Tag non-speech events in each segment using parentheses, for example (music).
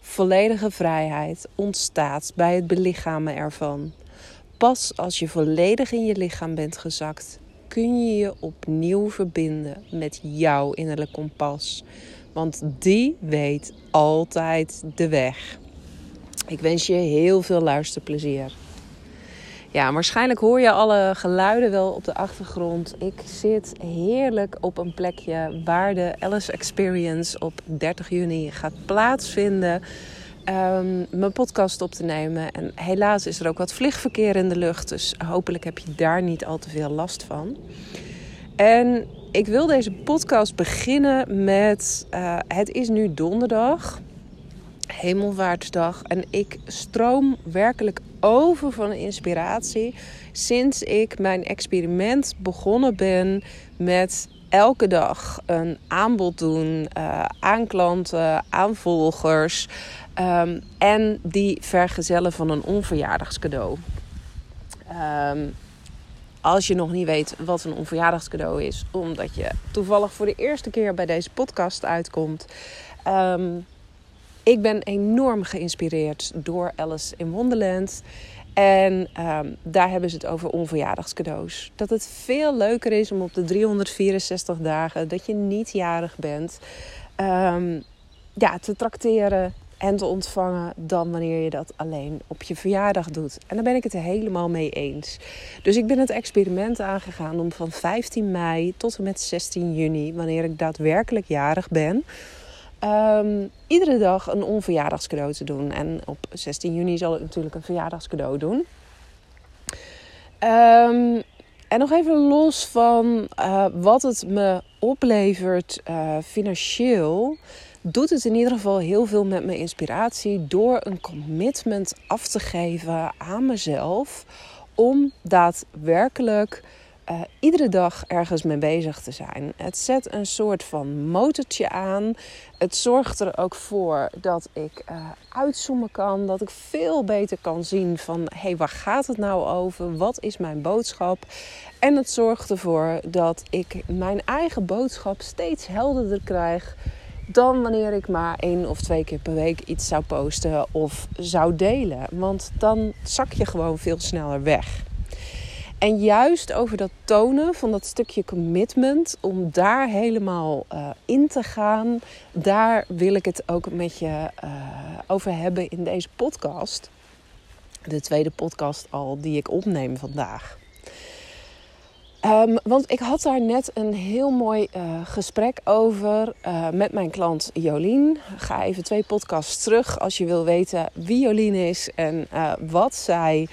Volledige vrijheid ontstaat bij het belichamen ervan. Pas als je volledig in je lichaam bent gezakt, kun je je opnieuw verbinden met jouw innerlijk kompas. Want die weet altijd de weg. Ik wens je heel veel luisterplezier. Ja, waarschijnlijk hoor je alle geluiden wel op de achtergrond. Ik zit heerlijk op een plekje waar de Alice Experience op 30 juni gaat plaatsvinden. Um, mijn podcast op te nemen. En helaas is er ook wat vliegverkeer in de lucht. Dus hopelijk heb je daar niet al te veel last van. En ik wil deze podcast beginnen met: uh, Het is nu donderdag. Hemelvaartsdag. En ik stroom werkelijk over van inspiratie sinds ik mijn experiment begonnen ben met elke dag een aanbod doen uh, aan klanten, aan volgers. Um, en die vergezellen van een onverjaardagscadeau. Um, als je nog niet weet wat een onverjaardagscadeau is, omdat je toevallig voor de eerste keer bij deze podcast uitkomt. Um, ik ben enorm geïnspireerd door Alice in Wonderland. En um, daar hebben ze het over onverjaardagscadeaus. Dat het veel leuker is om op de 364 dagen dat je niet jarig bent, um, ja, te trakteren en te ontvangen dan wanneer je dat alleen op je verjaardag doet. En daar ben ik het helemaal mee eens. Dus ik ben het experiment aangegaan om van 15 mei tot en met 16 juni, wanneer ik daadwerkelijk jarig ben Um, iedere dag een onverjaardagscadeau te doen. En op 16 juni zal ik natuurlijk een verjaardagscadeau doen. Um, en nog even los van uh, wat het me oplevert uh, financieel, doet het in ieder geval heel veel met mijn inspiratie door een commitment af te geven aan mezelf om daadwerkelijk uh, iedere dag ergens mee bezig te zijn. Het zet een soort van motortje aan. Het zorgt er ook voor dat ik uh, uitzoomen kan. Dat ik veel beter kan zien van hé, hey, waar gaat het nou over? Wat is mijn boodschap? En het zorgt ervoor dat ik mijn eigen boodschap steeds helderder krijg dan wanneer ik maar één of twee keer per week iets zou posten of zou delen. Want dan zak je gewoon veel sneller weg. En juist over dat tonen van dat stukje commitment, om daar helemaal uh, in te gaan, daar wil ik het ook met je uh, over hebben in deze podcast. De tweede podcast al die ik opneem vandaag. Um, want ik had daar net een heel mooi uh, gesprek over met mijn klant Jolien. Ga even twee podcasts terug als je wil weten wie Jolien is en wat zij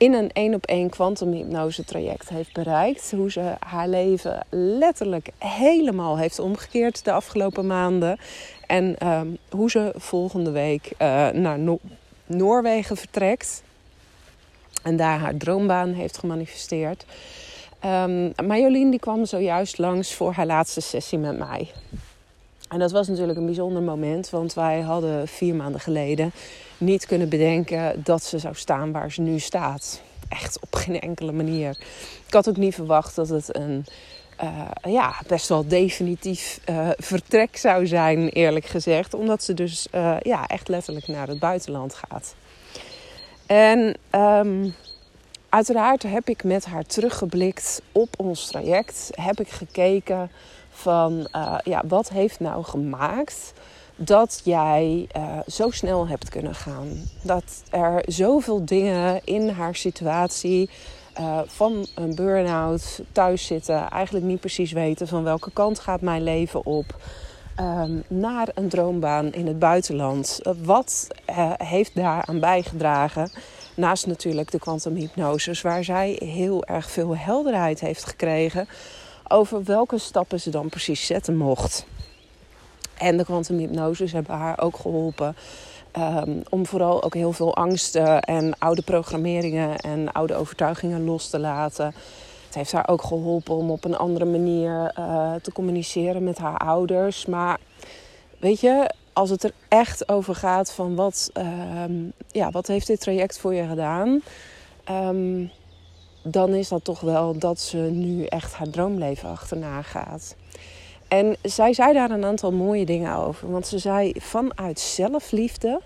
in een één op één kwantumhypnose traject heeft bereikt. Hoe ze haar leven letterlijk helemaal heeft omgekeerd de afgelopen maanden. En um, hoe ze volgende week uh, naar no Noorwegen vertrekt. En daar haar droombaan heeft gemanifesteerd. Um, die kwam zojuist langs voor haar laatste sessie met mij. En dat was natuurlijk een bijzonder moment, want wij hadden vier maanden geleden niet kunnen bedenken dat ze zou staan waar ze nu staat. Echt op geen enkele manier. Ik had ook niet verwacht dat het een uh, ja, best wel definitief uh, vertrek zou zijn, eerlijk gezegd. Omdat ze dus uh, ja, echt letterlijk naar het buitenland gaat. En um, uiteraard heb ik met haar teruggeblikt op ons traject. Heb ik gekeken van ja, wat heeft nou gemaakt dat jij uh, zo snel hebt kunnen gaan. Dat er zoveel dingen in haar situatie uh, van een burn-out, thuis zitten, eigenlijk niet precies weten van welke kant gaat mijn leven op. Um, naar een droombaan in het buitenland. Wat heeft daaraan bijgedragen? Naast natuurlijk de kwantumhypnoses, waar zij heel erg veel helderheid heeft gekregen over welke stappen ze dan precies zetten mocht. En de kwantumhypnoses hebben haar ook geholpen Ehm, om vooral ook heel veel angsten en oude programmeringen en oude overtuigingen los te laten. Het heeft haar ook geholpen om op een andere manier uh, te communiceren met haar ouders. Maar weet je, als het er echt over gaat van wat, ehm, ja, wat heeft dit traject voor je gedaan? Um, dan is dat toch wel dat ze nu echt haar droomleven achterna gaat. En zij zei daar een aantal mooie dingen over. Want ze zei: vanuit zelfliefde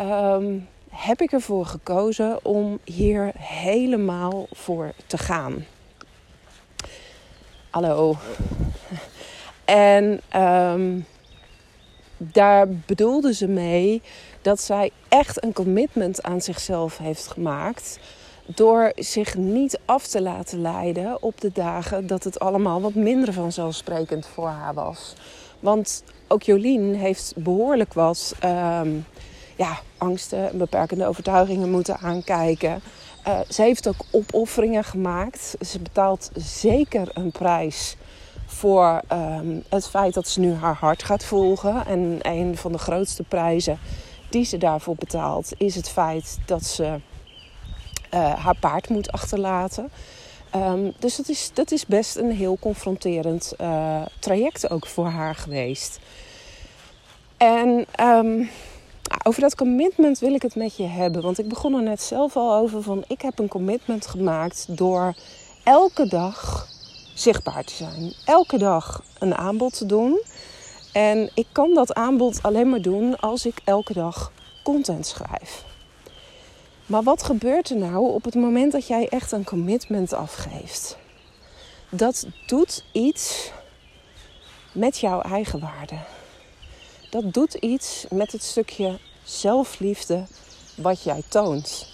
um, heb ik ervoor gekozen om hier helemaal voor te gaan. Hallo. En um, daar bedoelde ze mee dat zij echt een commitment aan zichzelf heeft gemaakt door zich niet af te laten leiden op de dagen dat het allemaal wat minder vanzelfsprekend voor haar was. Want ook Jolien heeft behoorlijk wat um, ja, angsten en beperkende overtuigingen moeten aankijken. Uh, ze heeft ook opofferingen gemaakt. Ze betaalt zeker een prijs voor um, het feit dat ze nu haar hart gaat volgen. En een van de grootste prijzen die ze daarvoor betaalt is het feit dat ze uh, haar paard moet achterlaten. Um, dus dat is, dat is best een heel confronterend uh, traject ook voor haar geweest. En um, over dat commitment wil ik het met je hebben. Want ik begon er net zelf al over van ik heb een commitment gemaakt door elke dag zichtbaar te zijn. Elke dag een aanbod te doen. En ik kan dat aanbod alleen maar doen als ik elke dag content schrijf. Maar wat gebeurt er nou op het moment dat jij echt een commitment afgeeft? Dat doet iets met jouw eigen waarde. Dat doet iets met het stukje zelfliefde wat jij toont.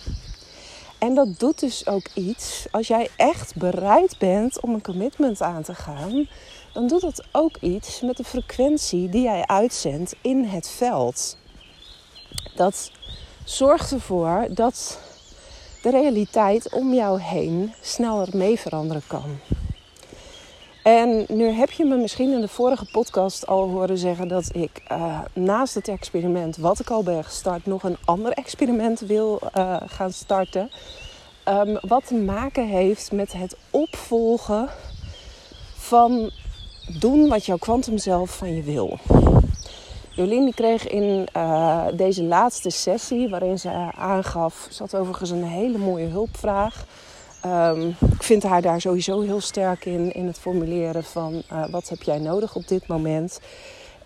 En dat doet dus ook iets als jij echt bereid bent om een commitment aan te gaan. Dan doet dat ook iets met de frequentie die jij uitzendt in het veld. Dat zorgt ervoor dat de realiteit om jou heen sneller mee veranderen kan. En nu heb je me misschien in de vorige podcast al horen zeggen dat ik uh, naast het experiment wat ik al ben gestart, nog een ander experiment wil uh, gaan starten. Um, wat te maken heeft met het opvolgen van doen wat jouw kwantum zelf van je wil. Jolien die kreeg in uh, deze laatste sessie, waarin ze aangaf, zat overigens een hele mooie hulpvraag. Um, ik vind haar daar sowieso heel sterk in, in het formuleren van uh, wat heb jij nodig op dit moment.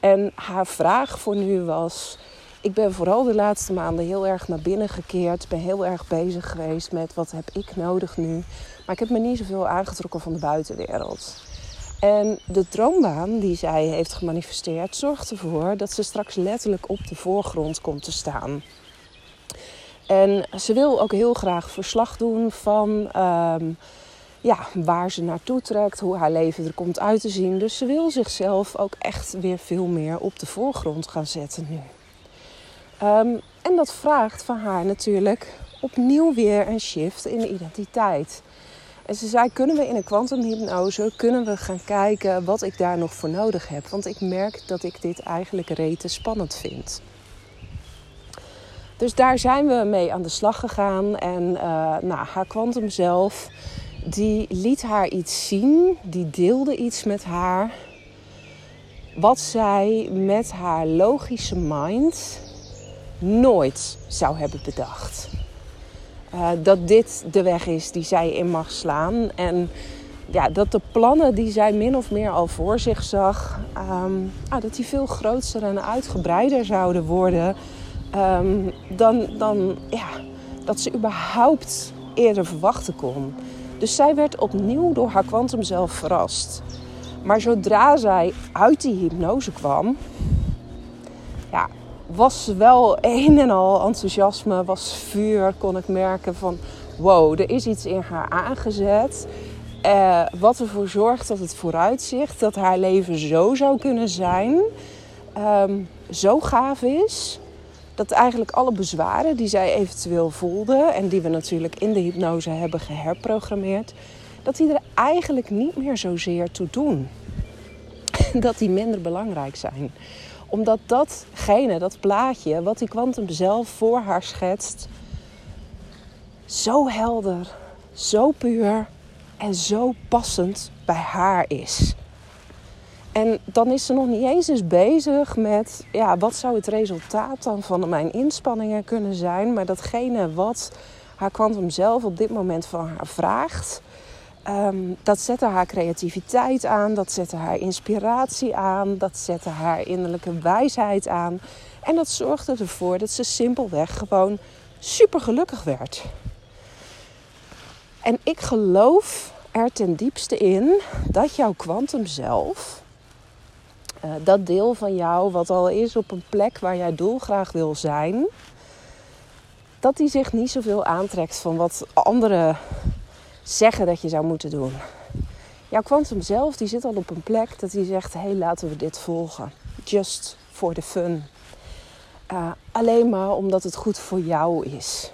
En haar vraag voor nu was, ik ben vooral de laatste maanden heel erg naar binnen gekeerd. Ben heel erg bezig geweest met wat heb ik nodig nu. Maar ik heb me niet zoveel aangetrokken van de buitenwereld. En de droombaan die zij heeft gemanifesteerd zorgt ervoor dat ze straks letterlijk op de voorgrond komt te staan. En ze wil ook heel graag verslag doen van um, ja, waar ze naartoe trekt, hoe haar leven er komt uit te zien. Dus ze wil zichzelf ook echt weer veel meer op de voorgrond gaan zetten nu. Um, en dat vraagt van haar natuurlijk opnieuw weer een shift in de identiteit. En ze zei, kunnen we in een kwantumhypnose, kunnen we gaan kijken wat ik daar nog voor nodig heb. Want ik merk dat ik dit eigenlijk rete spannend vind. Dus daar zijn we mee aan de slag gegaan. En uh, nou, haar kwantum zelf, die liet haar iets zien. Die deelde iets met haar. Wat zij met haar logische mind nooit zou hebben bedacht. Uh, dat dit de weg is die zij in mag slaan. En ja, dat de plannen die zij min of meer al voor zich zag, um, ah, dat die veel groter en uitgebreider zouden worden um, dan, dan ja, dat ze überhaupt eerder verwachten kon. Dus zij werd opnieuw door haar kwantum zelf verrast. Maar zodra zij uit die hypnose kwam, ja, was wel een en al enthousiasme, was vuur, kon ik merken van wow, er is iets in haar aangezet. Uh, wat ervoor zorgt dat het vooruitzicht, dat haar leven zo zou kunnen zijn, um, zo gaaf is. Dat eigenlijk alle bezwaren die zij eventueel voelde en die we natuurlijk in de hypnose hebben geherprogrammeerd, dat die er eigenlijk niet meer zozeer toe doen. (laughs) Dat die minder belangrijk zijn Omdat datgene, dat plaatje, wat die kwantum zelf voor haar schetst, zo helder, zo puur en zo passend bij haar is. En dan is ze nog niet eens eens bezig met, ja, wat zou het resultaat dan van mijn inspanningen kunnen zijn? Maar datgene wat haar kwantum zelf op dit moment van haar vraagt, ehm, dat zette haar creativiteit aan, dat zette haar inspiratie aan, dat zette haar innerlijke wijsheid aan. En dat zorgde ervoor dat ze simpelweg gewoon super gelukkig werd. En ik geloof er ten diepste in dat jouw kwantum zelf, uh, dat deel van jou wat al is op een plek waar jij dolgraag wil zijn, dat die zich niet zoveel aantrekt van wat anderen zeggen dat je zou moeten doen. Jouw kwantum zelf die zit al op een plek dat hij zegt: hé, hey, laten we dit volgen. Just for the fun. Uh, alleen maar omdat het goed voor jou is.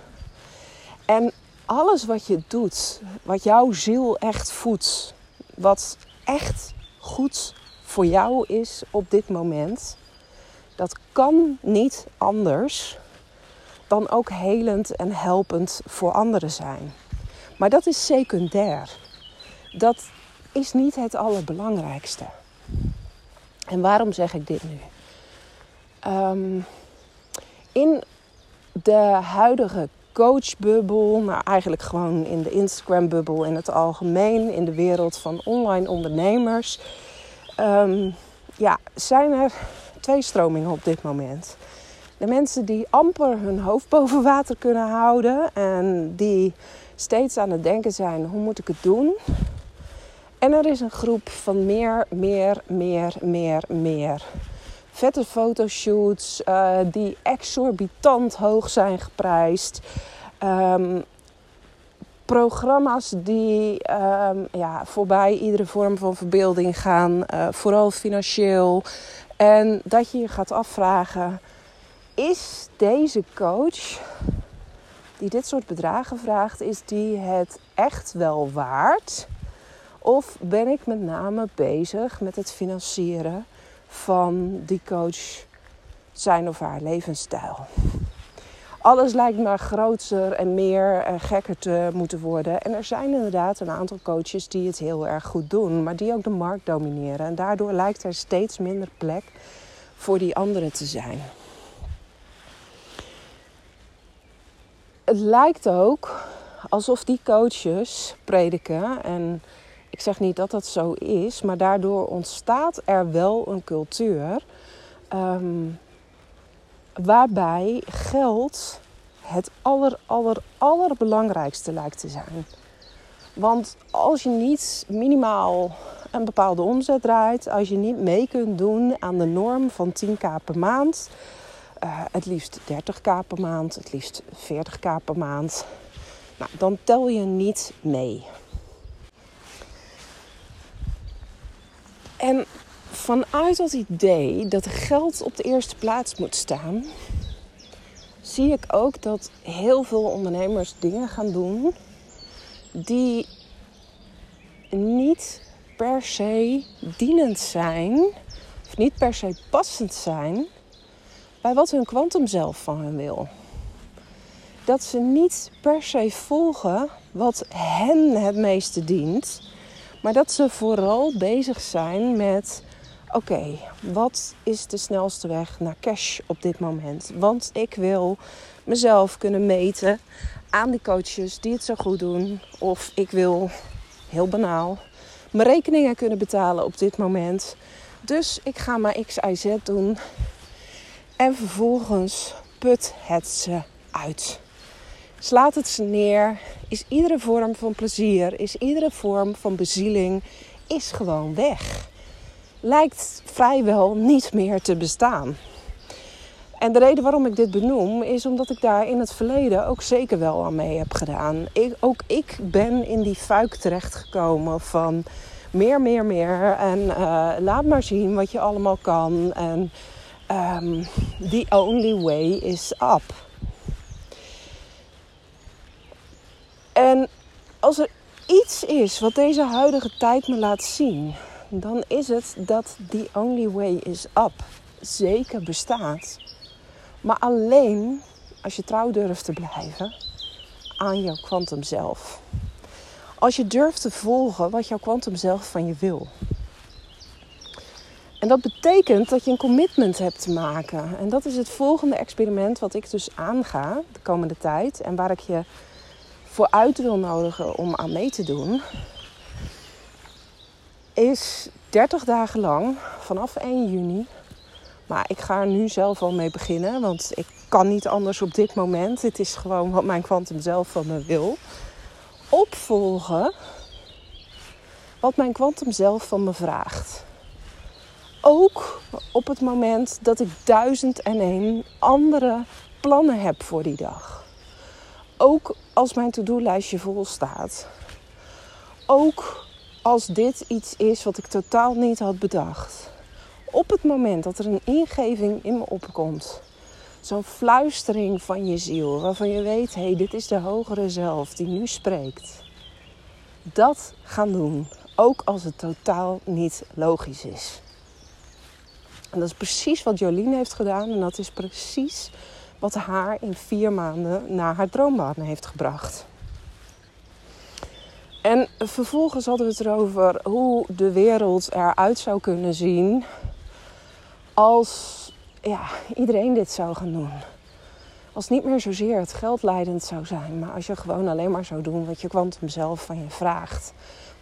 En alles wat je doet, wat jouw ziel echt voedt, wat echt goed voor jou is op dit moment, dat kan niet anders dan ook helend en helpend voor anderen zijn. Maar dat is secundair. Dat is niet het allerbelangrijkste. En waarom zeg ik dit nu? Um, in de huidige coachbubbel, maar eigenlijk gewoon in de Instagram-bubbel in het algemeen, in de wereld van online ondernemers, um, ja, zijn er twee stromingen op dit moment. De mensen die amper hun hoofd boven water kunnen houden en die steeds aan het denken zijn: hoe moet ik het doen? En er is een groep van meer, meer, meer, meer, meer. Vette fotoshoots uh, die exorbitant hoog zijn geprijsd. Um, programma's die um, ja, voorbij iedere vorm van verbeelding gaan, uh, vooral financieel. En dat je je gaat afvragen: is deze coach die dit soort bedragen vraagt, is die het echt wel waard? Of ben ik met name bezig met het financieren van die coach zijn of haar levensstijl? Alles lijkt maar groter en meer en gekker te moeten worden. En er zijn inderdaad een aantal coaches die het heel erg goed doen, maar die ook de markt domineren. En daardoor lijkt er steeds minder plek voor die anderen te zijn. Het lijkt ook alsof die coaches prediken. En ik zeg niet dat dat zo is, maar daardoor ontstaat er wel een cultuur um, waarbij geld het aller, aller, allerbelangrijkste lijkt te zijn. Want als je niet minimaal een bepaalde omzet draait, als je niet mee kunt doen aan de norm van 10k per maand, uh, het liefst 30k per maand, het liefst 40k per maand. Nou, dan tel je niet mee. En vanuit dat idee dat geld op de eerste plaats moet staan, zie ik ook dat heel veel ondernemers dingen gaan doen die niet per se dienend zijn, of niet per se passend zijn bij wat hun kwantum zelf van hen wil. Dat ze niet per se volgen wat hen het meeste dient, maar dat ze vooral bezig zijn met: oké, wat is de snelste weg naar cash op dit moment? Want ik wil mezelf kunnen meten aan die coaches die het zo goed doen, of ik wil heel banaal mijn rekeningen kunnen betalen op dit moment. Dus ik ga maar X, Y, Z doen en vervolgens put het ze uit. Slaat het ze neer. Is iedere vorm van plezier, is iedere vorm van bezieling, is gewoon weg. Lijkt vrijwel niet meer te bestaan. En de reden waarom ik dit benoem is omdat ik daar in het verleden ook zeker wel aan mee heb gedaan. Ik, ook ik ben in die fuik terechtgekomen van meer, meer, meer. En uh, laat maar zien wat je allemaal kan. En um, the only way is up. En als er iets is wat deze huidige tijd me laat zien, dan is het dat the only way is up zeker bestaat. Maar alleen als je trouw durft te blijven aan jouw kwantum zelf. Als je durft te volgen wat jouw kwantum zelf van je wil. En dat betekent dat je een commitment hebt te maken. En dat is het volgende experiment wat ik dus aanga de komende tijd. En waar ik je voor uit wil nodigen om aan mee te doen. Is 30 dagen lang, vanaf 1 juni. Maar ik ga er nu zelf al mee beginnen, want ik kan niet anders op dit moment. Het is gewoon wat mijn kwantum zelf van me wil. Opvolgen wat mijn kwantum zelf van me vraagt. Ook op het moment dat ik duizend en één andere plannen heb voor die dag. Ook als mijn to-do-lijstje vol staat. Ook als dit iets is wat ik totaal niet had bedacht. Op het moment dat er een ingeving in me opkomt, zo'n fluistering van je ziel, waarvan je weet: hé, hey, dit is de hogere zelf die nu spreekt. Dat gaan doen, ook als het totaal niet logisch is. En dat is precies wat Jolien heeft gedaan en dat is precies wat haar in vier maanden naar haar droombaan heeft gebracht. En vervolgens hadden we het erover hoe de wereld eruit zou kunnen zien als ja, iedereen dit zou gaan doen. Als niet meer zozeer het geld leidend zou zijn, maar als je gewoon alleen maar zou doen wat je kwantum zelf van je vraagt.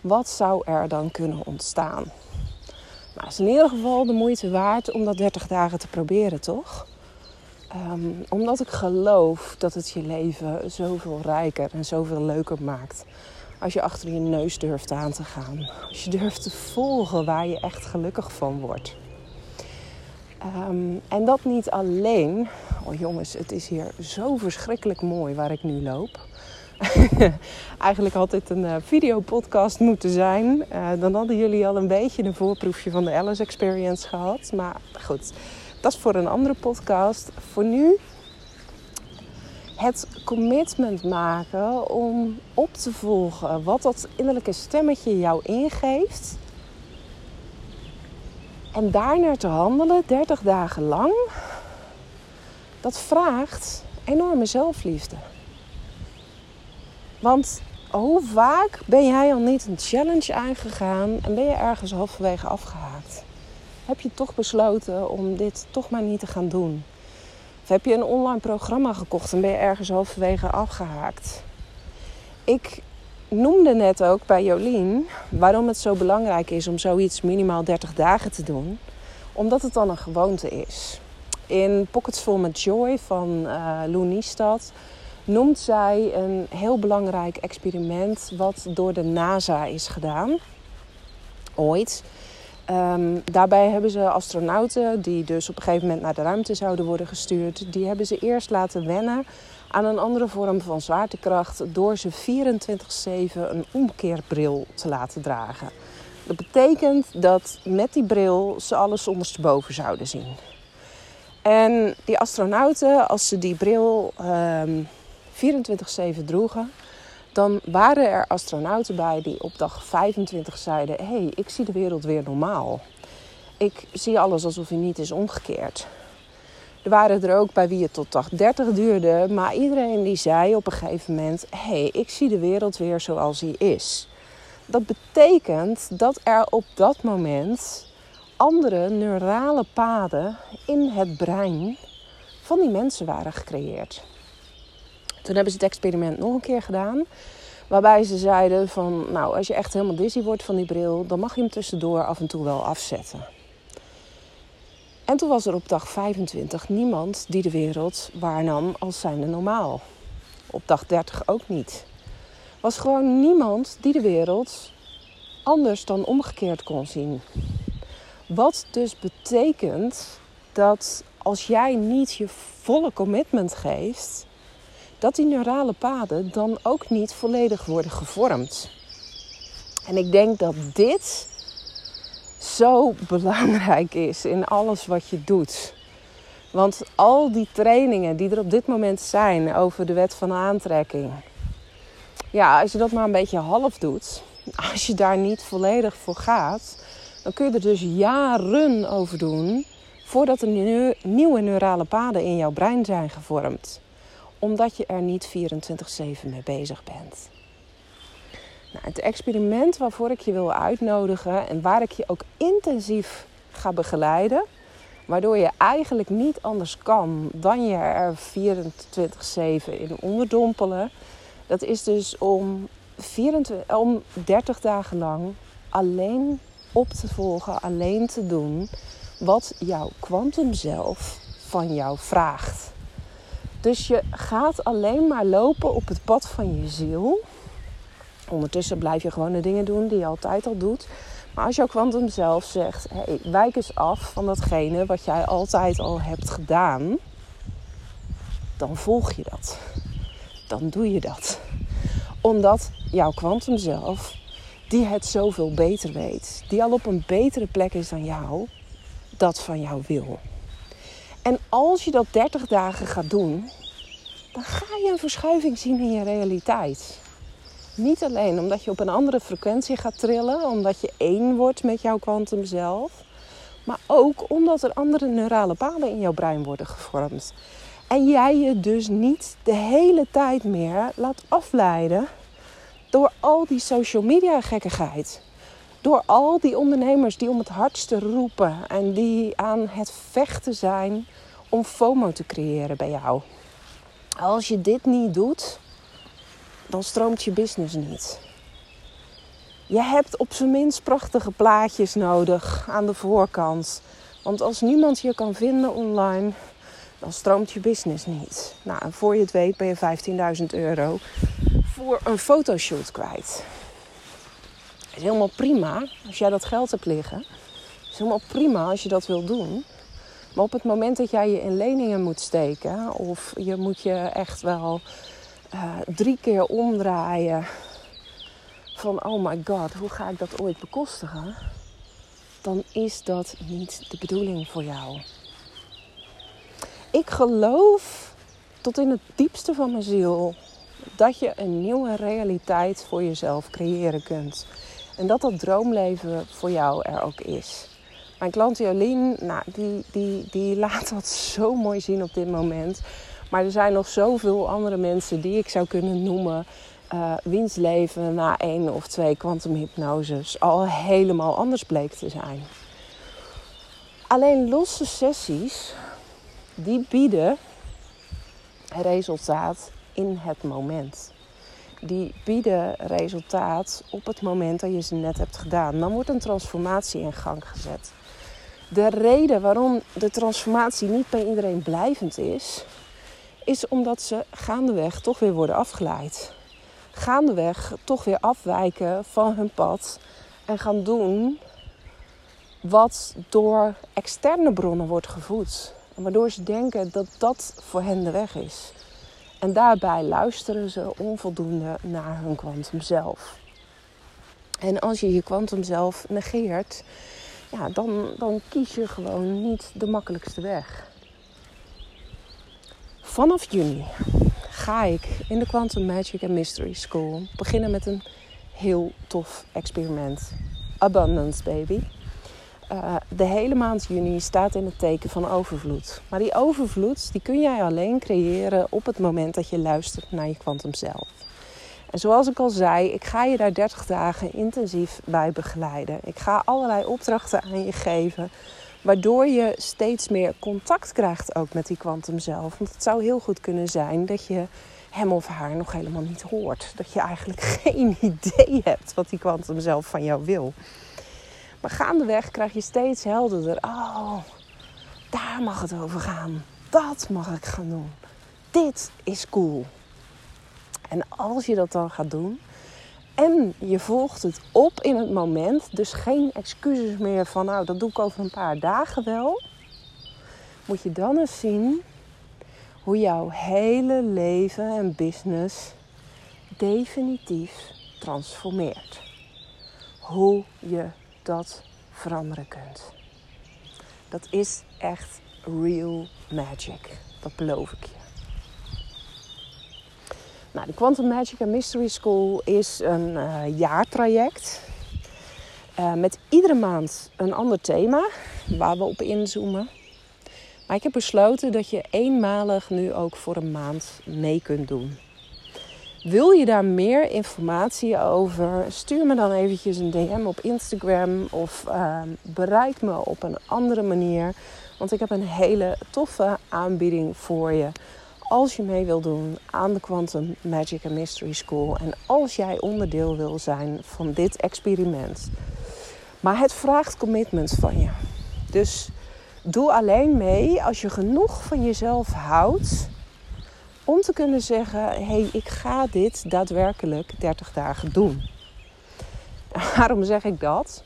Wat zou er dan kunnen ontstaan? Nou, het is in ieder geval de moeite waard om dat 30 dagen te proberen, toch? Um, omdat ik geloof dat het je leven zoveel rijker en zoveel leuker maakt. Als je achter je neus durft aan te gaan. Als je durft te volgen waar je echt gelukkig van wordt. Um, en dat niet alleen. Oh jongens, het is hier zo verschrikkelijk mooi waar ik nu loop. (laughs) Eigenlijk had dit een uh, videopodcast moeten zijn. Uh, dan hadden jullie al een beetje een voorproefje van de Alice Experience gehad. Maar goed, dat is voor een andere podcast. Voor nu het commitment maken om op te volgen wat dat innerlijke stemmetje jou ingeeft. En daarnaar te handelen, 30 dagen lang, dat vraagt enorme zelfliefde. Want hoe vaak ben jij al niet een challenge aangegaan en ben je ergens halverwege afgehaakt? Heb je toch besloten om dit toch maar niet te gaan doen? Of heb je een online programma gekocht en ben je ergens halverwege afgehaakt? Ik noemde net ook bij Jolien waarom het zo belangrijk is om zoiets minimaal 30 dagen te doen. Omdat het dan een gewoonte is. In Pockets Full met Joy van uh, Lou Niestad noemt zij een heel belangrijk experiment wat door de NASA is gedaan. Ooit. Um, daarbij hebben ze astronauten die dus op een gegeven moment naar de ruimte zouden worden gestuurd, die hebben ze eerst laten wennen aan een andere vorm van zwaartekracht door ze 24/7 een omkeerbril te laten dragen. Dat betekent dat met die bril ze alles ondersteboven zouden zien. En die astronauten, als ze die bril um, 24/7 droegen, dan waren er astronauten bij die op dag 25 zeiden: Hé, hey, ik zie de wereld weer normaal. Ik zie alles alsof hij niet is omgekeerd. Er waren er ook bij wie het tot dag 30 duurde, maar iedereen die zei op een gegeven moment: Hé, hey, ik zie de wereld weer zoals hij is. Dat betekent dat er op dat moment andere neurale paden in het brein van die mensen waren gecreëerd. Toen hebben ze het experiment nog een keer gedaan. Waarbij ze zeiden van, nou, als je echt helemaal dizzy wordt van die bril, dan mag je hem tussendoor af en toe wel afzetten. En toen was er op dag 25 niemand die de wereld waarnam als zijnde normaal. Op dag 30 ook niet. Was gewoon niemand die de wereld anders dan omgekeerd kon zien. Wat dus betekent dat als jij niet je volle commitment geeft, dat die neurale paden dan ook niet volledig worden gevormd. En ik denk dat dit zo belangrijk is in alles wat je doet. Want al die trainingen die er op dit moment zijn over de wet van aantrekking. Ja, als je dat maar een beetje half doet, (laughs) als je daar niet volledig voor gaat, dan kun je er dus jaren over doen voordat er nieuwe neurale paden in jouw brein zijn gevormd, omdat je er niet 24/7 mee bezig bent. Nou, het experiment waarvoor ik je wil uitnodigen en waar ik je ook intensief ga begeleiden, waardoor je eigenlijk niet anders kan dan je er 24/7 in onderdompelen, dat is dus om, 24, om 30 dagen lang alleen op te volgen, alleen te doen wat jouw kwantum zelf van jou vraagt. Dus je gaat alleen maar lopen op het pad van je ziel. Ondertussen blijf je gewoon de dingen doen die je altijd al doet. Maar als jouw kwantum zelf zegt: hey, wijk eens af van datgene wat jij altijd al hebt gedaan, dan volg je dat. Dan doe je dat. Omdat jouw kwantum zelf, die het zoveel beter weet, die al op een betere plek is dan jou, dat van jou wil. En als je dat 30 dagen gaat doen, dan ga je een verschuiving zien in je realiteit. Niet alleen omdat je op een andere frequentie gaat trillen, omdat je één wordt met jouw kwantum zelf, maar ook omdat er andere neurale paden in jouw brein worden gevormd. En jij je dus niet de hele tijd meer laat afleiden door al die social media gekkigheid. Door al die ondernemers die om het hardste roepen en die aan het vechten zijn om FOMO te creëren bij jou. Als je dit niet doet, dan stroomt je business niet. Je hebt op zijn minst prachtige plaatjes nodig aan de voorkant. Want als niemand je kan vinden online, dan stroomt je business niet. Nou, en voor je het weet ben je 15.000 euro voor een fotoshoot kwijt. Is helemaal prima als jij dat geld hebt liggen. Is helemaal prima als je dat wil doen. Maar op het moment dat jij je in leningen moet steken, of je moet je echt wel uh, drie keer omdraaien van oh my god, hoe ga ik dat ooit bekostigen? Dan is dat niet de bedoeling voor jou. Ik geloof tot in het diepste van mijn ziel dat je een nieuwe realiteit voor jezelf creëren kunt. En dat dat droomleven voor jou er ook is. Mijn klant Jolien, nou, die, die, die (laughs) laat dat zo mooi zien op dit moment. Maar er zijn nog zoveel andere mensen die ik zou kunnen noemen. Uh, wiens leven na één of twee kwantumhypnoses al helemaal anders bleek te zijn. Alleen losse sessies, die bieden resultaat in het moment. Die bieden resultaat op het moment dat je ze net hebt gedaan. Dan wordt een transformatie in gang gezet. De reden waarom de transformatie niet bij iedereen blijvend is, is omdat ze gaandeweg toch weer worden afgeleid. Gaandeweg toch weer afwijken van hun pad en gaan doen wat door externe bronnen wordt gevoed. Waardoor ze denken dat dat voor hen de weg is. En daarbij luisteren ze onvoldoende naar hun kwantum zelf. En als je je kwantum zelf negeert, ja, dan, dan kies je gewoon niet de makkelijkste weg. Vanaf juni ga ik in de Quantum Magic and Mystery School beginnen met een heel tof experiment. Abundance Baby. Uh, de hele maand juni staat in het teken van overvloed. Maar die overvloed die kun jij alleen creëren op het moment dat je luistert naar je kwantum zelf. En zoals ik al zei, ik ga je daar 30 dagen intensief bij begeleiden. Ik ga allerlei opdrachten aan je geven Waardoor je steeds meer contact krijgt ook met die kwantum zelf. Want het zou heel goed kunnen zijn dat je hem of haar nog helemaal niet hoort. Dat je eigenlijk (laughs) geen idee hebt wat die kwantum zelf van jou wil. Maar gaandeweg krijg je steeds helderder. Oh, daar mag het over gaan. Dat mag ik gaan doen. Dit is cool. En als je dat dan gaat doen, en je volgt het op in het moment. Dus geen excuses meer van nou dat doe ik over een paar dagen wel. Moet je dan eens zien hoe jouw hele leven en business definitief transformeert. Hoe je dat veranderen kunt. Dat is echt real magic. Dat beloof ik je. Nou, de Quantum Magic and Mystery School is een uh, jaartraject. Uh, met iedere maand een ander thema waar we op inzoomen. Maar ik heb besloten dat je eenmalig nu ook voor een maand mee kunt doen. Wil je daar meer informatie over? Stuur me dan eventjes een DM op Instagram of uh, bereik me op een andere manier. Want ik heb een hele toffe aanbieding voor je. Als je mee wil doen aan de Quantum Magic and Mystery School. En als jij onderdeel wil zijn van dit experiment. Maar het vraagt commitment van je. Dus doe alleen mee als je genoeg van jezelf houdt om te kunnen zeggen: hé, hey, ik ga dit daadwerkelijk 30 dagen doen. (laughs) Waarom zeg ik dat?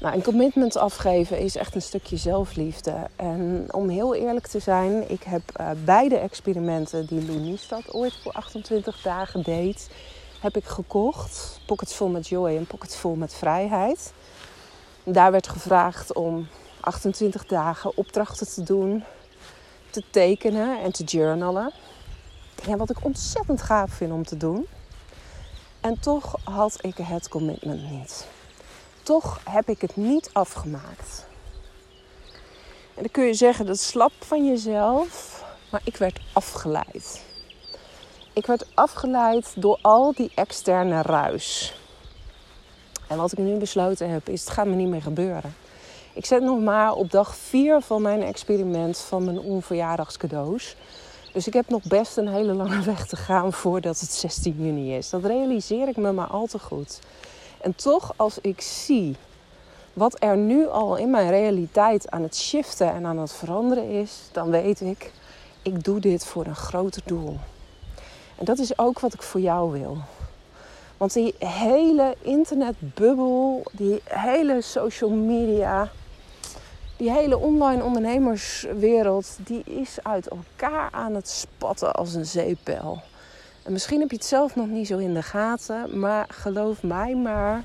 Nou, een commitment afgeven is echt een stukje zelfliefde. En om heel eerlijk te zijn, ik heb uh, beide experimenten die Lou Niestad ooit voor 28 dagen deed, heb ik gekocht. Pockets vol met joy en pockets vol met vrijheid. Daar werd gevraagd om 28 dagen opdrachten te doen te tekenen en te journalen. Ja, wat ik ontzettend gaaf vind om te doen. En toch had ik het commitment niet. Toch heb ik het niet afgemaakt. En dan kun je zeggen dat slap van jezelf, maar ik werd afgeleid. Ik werd afgeleid door al die externe ruis. En wat ik nu besloten heb, is het gaat me niet meer gebeuren. Ik zit nog maar op dag 4 van mijn experiment van mijn onverjaardagscadeaus. Dus ik heb nog best een hele lange (laughs) weg te gaan voordat het 16 juni is. Dat realiseer ik me maar al te goed. En toch, als ik zie wat er nu al in mijn realiteit aan het shiften en aan het veranderen is, dan weet ik, ik doe dit voor een groter doel. En dat is ook wat ik voor jou wil. Want die hele internetbubbel, die hele social media, die hele online ondernemerswereld, die is uit elkaar aan het spatten als een zeepbel. En misschien heb je het zelf nog niet zo in de gaten, maar geloof mij maar,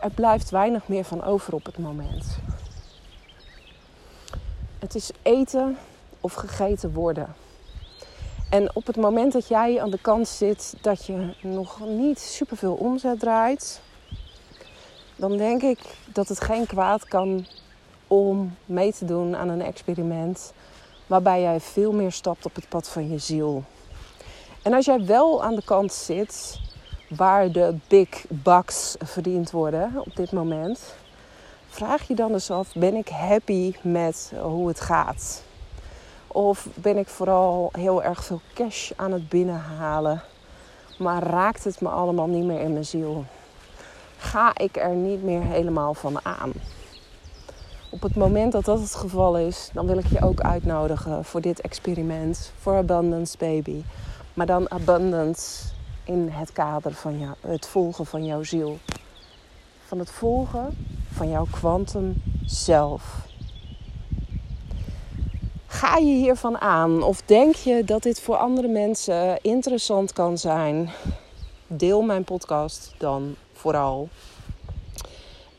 er blijft weinig meer van over op het moment. Het is eten of gegeten worden. En op het moment dat jij aan de kant zit dat je nog niet superveel omzet draait, dan denk ik dat het geen kwaad kan om mee te doen aan een experiment waarbij jij veel meer stapt op het pad van je ziel. En als jij wel aan de kant zit waar de big bucks verdiend worden op dit moment, vraag je dan eens af: ben ik happy met hoe het gaat? Of ben ik vooral heel erg veel cash aan het binnenhalen, maar raakt het me allemaal niet meer in mijn ziel? Ga ik er niet meer helemaal van aan? Op het moment dat dat het geval is, dan wil ik je ook uitnodigen voor dit experiment, voor Abundance Baby. Maar dan abundance in het kader van het volgen van jouw ziel. Van het volgen van jouw kwantum zelf. Ga je hiervan aan of denk je dat dit voor andere mensen interessant kan zijn? Deel mijn podcast dan vooral.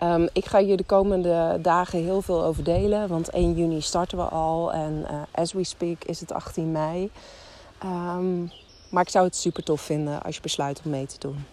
Um, ik ga je de komende dagen heel veel over delen, want 1 juni starten we al en uh, as we speak is het 18 mei. Um, maar ik zou het super tof vinden als je besluit om mee te doen.